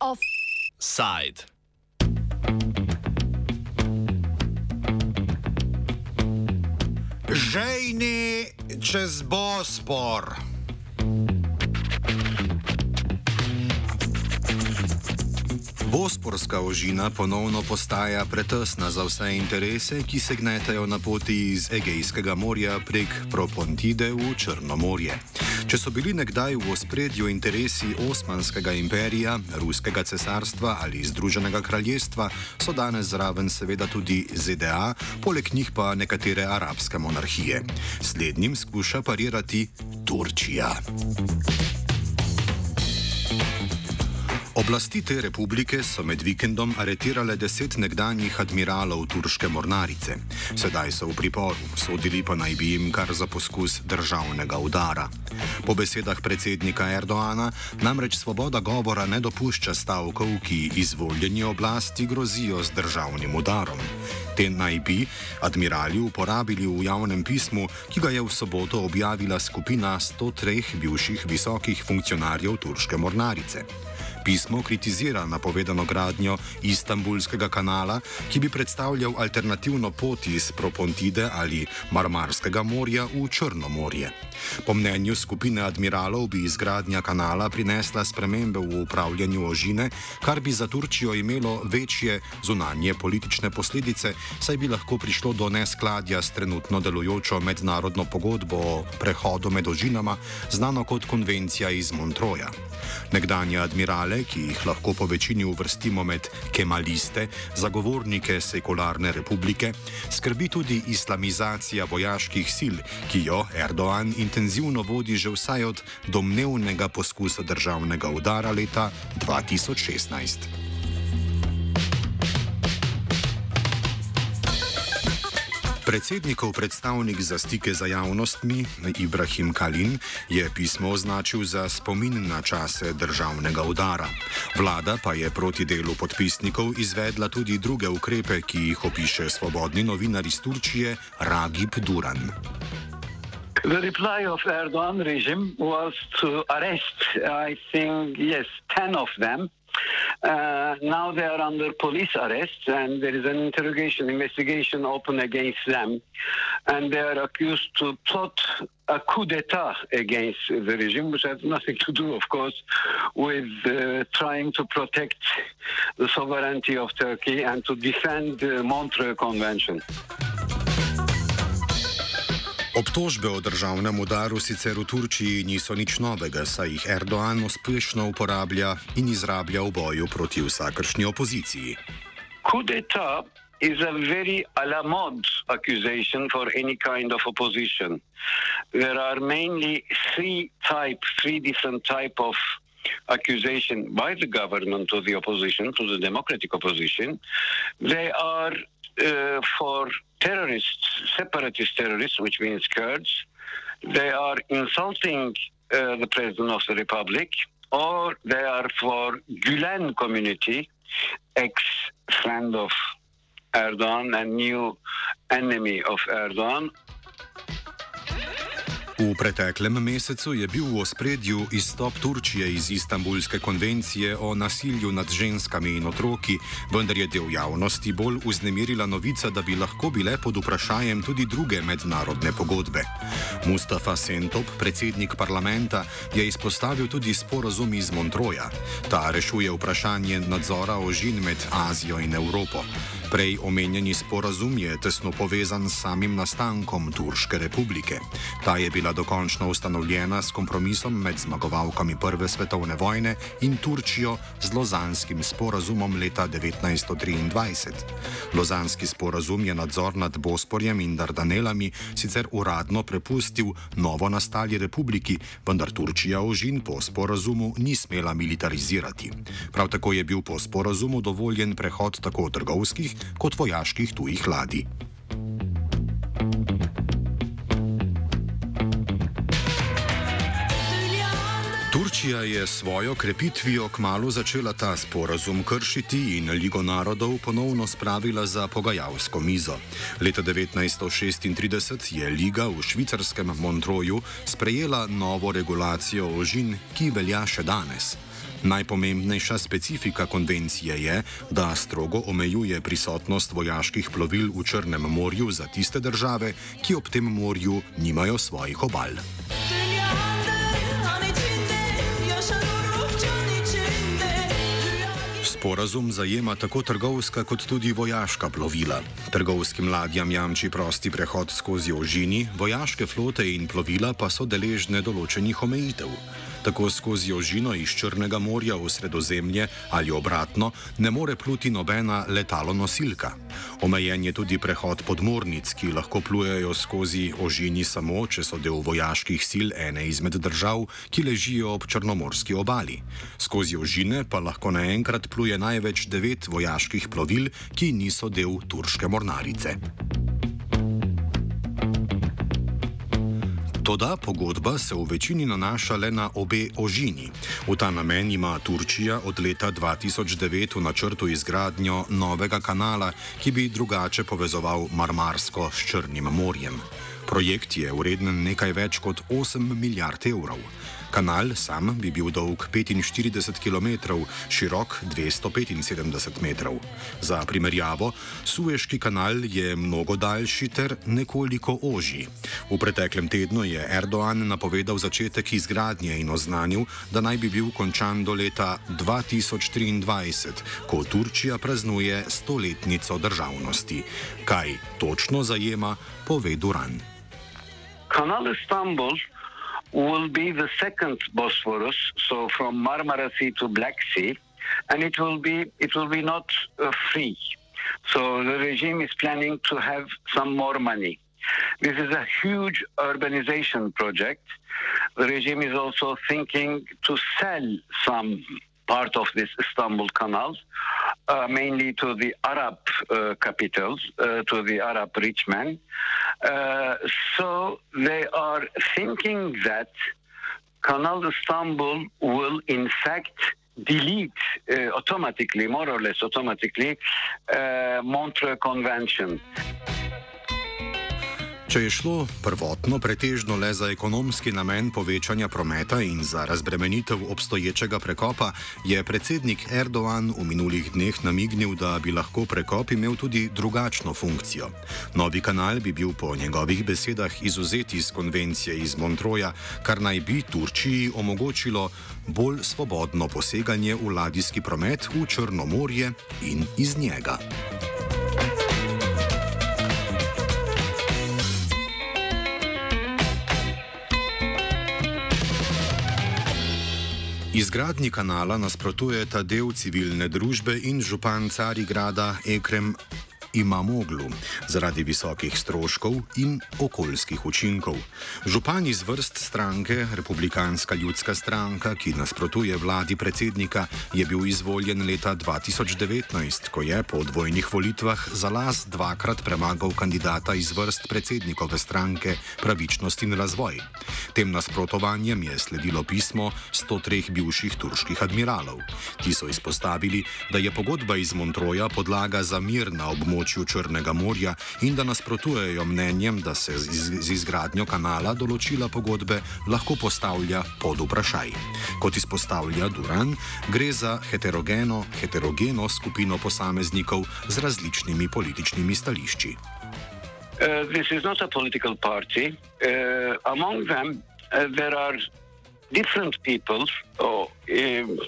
Offside. Žejni čez Bospor. Bosporska ožina ponovno postaja pretesna za vse interese, ki se gnetajo na poti iz Egejskega morja prek Propontide v Črnomorje. Če so bili nekdaj v ospredju interesi Osmanskega imperija, Ruskega cesarstva ali Združenega kraljestva, so danes zraven seveda tudi ZDA, poleg njih pa nekatere arabske monarhije. Slednjim skuša parirati Turčija. Oblasti te republike so med vikendom aretirale deset nekdanjih admiralov turške mornarice. Sedaj so v priporu, sodili pa naj bi jim kar za poskus državnega udara. Po besedah predsednika Erdoana namreč svoboda govora ne dopušča stavkov, ki izvoljeni oblasti grozijo z državnim udarom. Te naj bi admirali uporabili v javnem pismu, ki ga je v soboto objavila skupina 103 bivših visokih funkcionarjev turške mornarice. Pismo kritizira napovedano gradnjo Istanbulskega kanala, ki bi predstavljal alternativno pot iz Propontide ali Marmarskega morja v Črno morje. Po mnenju skupine admiralov bi izgradnja kanala prinesla spremembe v upravljanju ožine, kar bi za Turčijo imelo večje zunanje politične posledice, saj bi lahko prišlo do neskladja s trenutno delujočo mednarodno pogodbo o prehodu med ožinama, znano kot konvencija iz Montroja. Nekdanje admirale, ki jih lahko po večini uvrstimo med kemaliste, zagovornike sekularne republike, skrbi tudi islamizacija vojaških sil, ki jo Erdoan intenzivno vodi že vsaj od domnevnega poskusa državnega udara leta 2016. Predsednikov predstavnik za stike za javnostmi Ibrahim Kalin je pismo označil za spomin na čase državnega udara. Vlada pa je proti delu podpisnikov izvedla tudi druge ukrepe, ki jih opiše svobodni novinar iz Turčije Ragib Duran. The reply of Erdogan regime was to arrest, I think, yes, 10 of them. Uh, now they are under police arrest, and there is an interrogation investigation open against them, and they are accused to plot a coup d'état against the regime, which has nothing to do, of course, with uh, trying to protect the sovereignty of Turkey and to defend the Montreux Convention. Obtožbe o državnem udaru sicer v Turčiji niso nič novega, saj jih Erdoan uspešno uporablja in izrablja v boju proti vsakršni opoziciji. Kudeta is a very alamod accusation for any kind of opposition. There are mainly three type, three different type of accusation by the government to the opposition, to the democratic opposition. They are uh, for terrorists, separatist terrorists, which means Kurds. They are insulting uh, the President of the Republic, or they are for Gulen community, ex-friend of Erdogan and new enemy of Erdogan, V preteklem mesecu je bil v ospredju izstop Turčije iz Istanbulske konvencije o nasilju nad ženskami in otroki, vendar je del javnosti bolj uznemirila novica, da bi lahko bile pod vprašanjem tudi druge mednarodne pogodbe. Mustafa Sentop, predsednik parlamenta, je izpostavil tudi sporozum iz Montroja. Ta rešuje vprašanje nadzora ožin med Azijo in Evropo. Prej omenjeni sporazum je tesno povezan s samim nastankom Turške republike. Ta je bila dokončno ustanovljena s kompromisom med zmagovalkami Prve svetovne vojne in Turčijo z Lozanskim sporazumom leta 1923. Lozanski sporazum je nadzor nad Bosporjem in Dardanelami sicer uradno prepustil novo nastali republiki, vendar Turčija ožin po sporazumu ni smela militarizirati. Prav tako je bil po sporazumu dovoljen prehod tako trgovskih kot vojaških tujih ladij. Turčija je svojo krepitvijo kmalo začela ta sporazum kršiti in Ligo narodov ponovno spravila za pogajalsko mizo. Leta 1936 je Liga v švicarskem Montroju sprejela novo regulacijo ožin, ki velja še danes. Najpomembnejša specifika konvencije je, da strogo omejuje prisotnost vojaških plovil v Črnem morju za tiste države, ki ob tem morju nimajo svojih obal. Sporazum zajema tako trgovska kot tudi vojaška plovila. Trgovskim ladjam jamči prosti prehod skozi ožini, vojaške flote in plovila pa so deležne določenih omejitev. Tako skozi ožino iz Črnega morja v sredozemlje ali obratno ne more pluti nobena letalonosilka. Omejen je tudi prehod podmornic, ki lahko plujejo skozi ožini samo, če so del vojaških sil ene izmed držav, ki ležijo ob Črnomorski obali. Skozi ožine pa lahko naenkrat pluje je največ devet vojaških plovil, ki niso del turške mornarice. Toda pogodba se v večini nanaša le na obe ožini. V ta namen ima Turčija od leta 2009 v načrtu izgradnjo novega kanala, ki bi drugače povezoval Marmarsko s Črnim morjem. Projekt je vreden nekaj več kot 8 milijard evrov. Kanal sam bi bil dolg 45 km, širok 275 metrov. Za primerjavo, Sueški kanal je mnogo daljši ter nekoliko ožji. V preteklem tednu je Erdoğan napovedal začetek izgradnje in oznanil, da naj bi bil končan do leta 2023, ko Turčija praznuje stoletnico državnosti. Kaj točno zajema, pove Duran. Kanal Istanbul will be the second Bosphorus, so from Marmara Sea to Black Sea, and it will be it will be not uh, free. So the regime is planning to have some more money. This is a huge urbanization project. The regime is also thinking to sell some part of this Istanbul Canal, uh, mainly to the Arab uh, capitals, uh, to the Arab rich men. Uh, so they are thinking that Canal Istanbul will, in fact, delete uh, automatically, more or less automatically, uh, Montreux Convention. Če je šlo prvotno pretežno le za ekonomski namen povečanja prometa in za razbremenitev obstoječega prekopa, je predsednik Erdoğan v minulih dneh namignil, da bi lahko prekop imel tudi drugačno funkcijo. Novi kanal bi bil po njegovih besedah izuzet iz konvencije iz Montroja, kar naj bi Turčiji omogočilo bolj svobodno poseganje v ladijski promet v Črno morje in iz njega. Izgradnji kanala nasprotujeta del civilne družbe in župan Carigrada Ekrem ima moglu zaradi visokih stroškov in okoljskih učinkov. Župan iz vrst stranke Republikanska ljudska stranka, ki nasprotuje vladi predsednika, je bil izvoljen leta 2019, ko je po dvojnih volitvah za las dvakrat premagal kandidata iz vrst predsednikove stranke Pravičnost in razvoj. Tem nasprotovanjem je sledilo pismo 103 bivših turških admiralov. Ti so izpostavili, da je pogodba iz Montroja podlaga za mir na območju območju Črnega morja in da nasprotujejo mnenjem, da se z izgradnjo kanala določila pogodbe lahko postavlja pod vprašaj. Kot izpostavlja Duran, gre za heterogeno, heterogeno skupino posameznikov z različnimi političnimi stališči. Uh, this is not a political party. Uh, among them, uh, there are different people. Oh, um,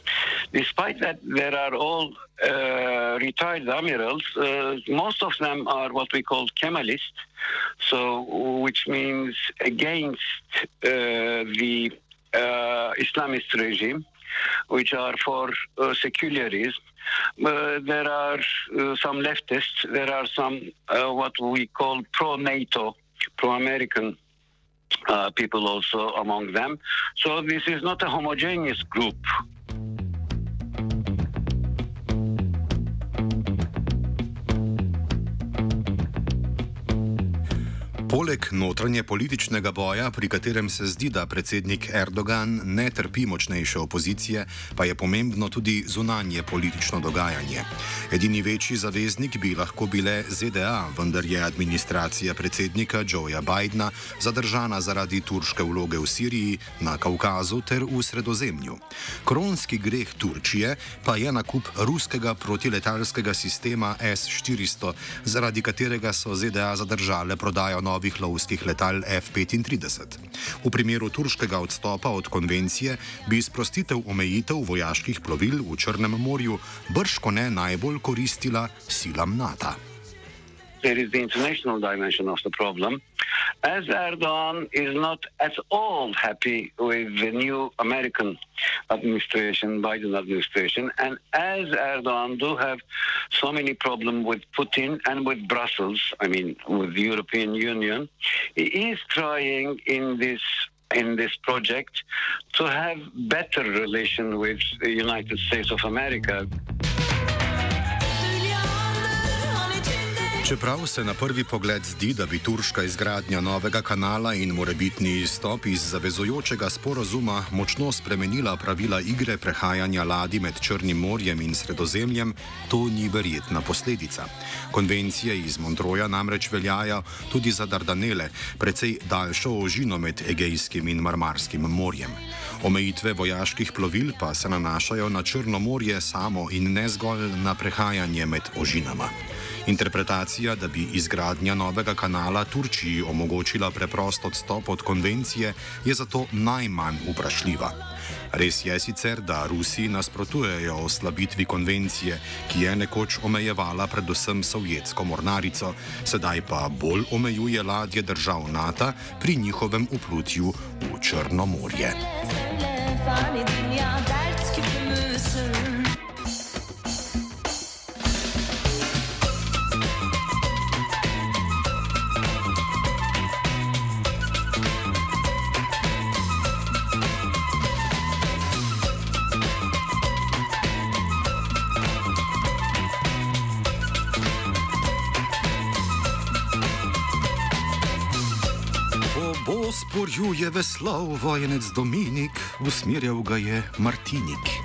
despite that, there are all uh, retired admirals. Uh, most of them are what we call Kemalists, so which means against uh, the uh, Islamist regime, which are for uh, secularism. there are uh, some leftists. There are some what we call pro-NATO, pro-American uh, people also among them. So this is not a homogeneous group. Poleg notranje političnega boja, pri katerem se zdi, da predsednik Erdogan ne trpi močnejše opozicije, pa je pomembno tudi zunanje politično dogajanje. Edini večji zaveznik bi lahko bile ZDA, vendar je administracija predsednika Joeja Bidna zadržana zaradi turške vloge v Siriji, na Kaukazu ter v Sredozemlju. Kronski greh Turčije pa je nakup ruskega protiletalskega sistema S-400, zaradi katerega so ZDA zadržale prodajo novih lovskih letal F-35. V primeru turškega odstopa od konvencije bi sprostitev omejitev vojaških plovil v Črnem morju brško ne najbolj koristila silam NATO. there is the international dimension of the problem. As Erdogan is not at all happy with the new American administration, Biden administration, and as Erdogan do have so many problems with Putin and with Brussels, I mean with the European Union, he is trying in this in this project to have better relation with the United States of America. Čeprav se na prvi pogled zdi, da bi turška izgradnja novega kanala in morebitni izstop iz zavezujočega sporozuma močno spremenila pravila igre prehajanja ladi med Črnim morjem in Sredozemljem, to ni verjetna posledica. Konvencije iz Montroja namreč veljajo tudi za Dardanele, precej daljšo ožino med Egejskim in Marmarskim morjem. Omejitve vojaških plovil pa se nanašajo na Črno morje samo in ne zgolj na prehajanje med ožinama. Interpretacija, da bi izgradnja novega kanala Turčiji omogočila preprost odstop od konvencije, je zato najmanj vprašljiva. Res je sicer, da Rusi nasprotujejo oslabitvi konvencije, ki je nekoč omejevala predvsem sovjetsko mornarico, sedaj pa bolj omejuje ladje držav NATO pri njihovem uplutju v Črno morje. Fani Bosporju je veslal vojenec Dominik, usmerjal ga je Martinik.